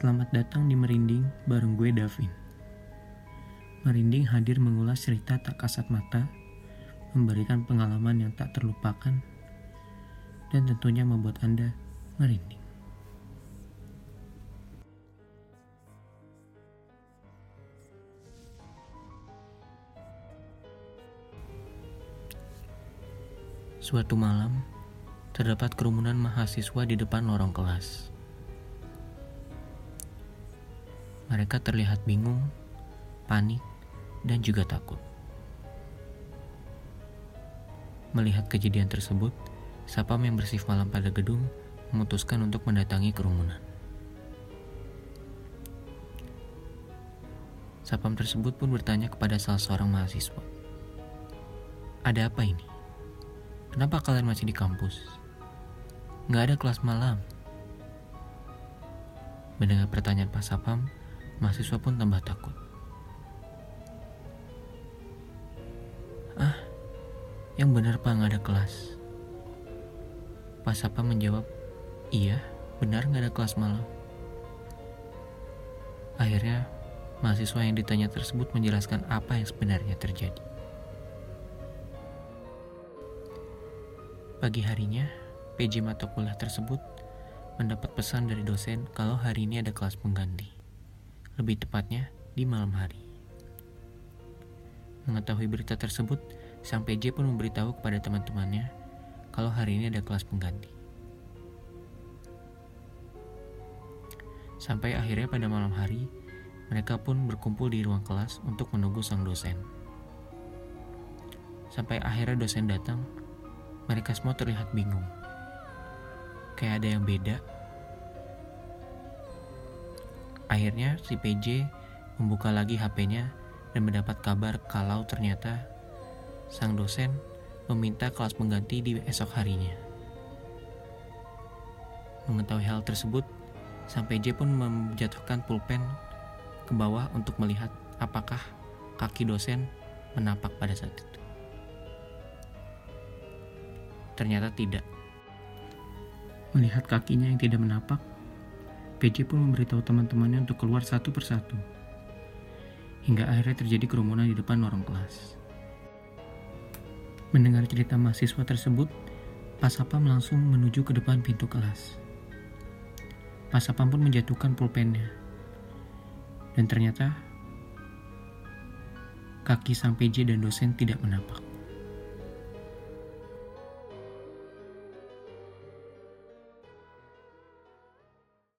Selamat datang di Merinding bareng gue Davin. Merinding hadir mengulas cerita tak kasat mata, memberikan pengalaman yang tak terlupakan, dan tentunya membuat Anda merinding. Suatu malam, terdapat kerumunan mahasiswa di depan lorong kelas. Mereka terlihat bingung, panik, dan juga takut. Melihat kejadian tersebut, Sapam yang bersih malam pada gedung memutuskan untuk mendatangi kerumunan. Sapam tersebut pun bertanya kepada salah seorang mahasiswa. Ada apa ini? Kenapa kalian masih di kampus? Nggak ada kelas malam. Mendengar pertanyaan Pak Sapam, mahasiswa pun tambah takut. Ah, yang benar Pak nggak ada kelas. Pak Sapam menjawab, iya benar nggak ada kelas malam. Akhirnya, mahasiswa yang ditanya tersebut menjelaskan apa yang sebenarnya terjadi. Pagi harinya, PJ mata kuliah tersebut mendapat pesan dari dosen kalau hari ini ada kelas pengganti lebih tepatnya di malam hari. Mengetahui berita tersebut, sang PJ pun memberitahu kepada teman-temannya kalau hari ini ada kelas pengganti. Sampai akhirnya pada malam hari, mereka pun berkumpul di ruang kelas untuk menunggu sang dosen. Sampai akhirnya dosen datang, mereka semua terlihat bingung. Kayak ada yang beda Akhirnya si PJ membuka lagi HP-nya dan mendapat kabar kalau ternyata sang dosen meminta kelas pengganti di esok harinya. Mengetahui hal tersebut, sang PJ pun menjatuhkan pulpen ke bawah untuk melihat apakah kaki dosen menapak pada saat itu. Ternyata tidak. Melihat kakinya yang tidak menapak, PJ pun memberitahu teman-temannya untuk keluar satu persatu. Hingga akhirnya terjadi kerumunan di depan lorong kelas. Mendengar cerita mahasiswa tersebut, Pak langsung menuju ke depan pintu kelas. Pak pun menjatuhkan pulpennya. Dan ternyata kaki sang PJ dan dosen tidak menapak.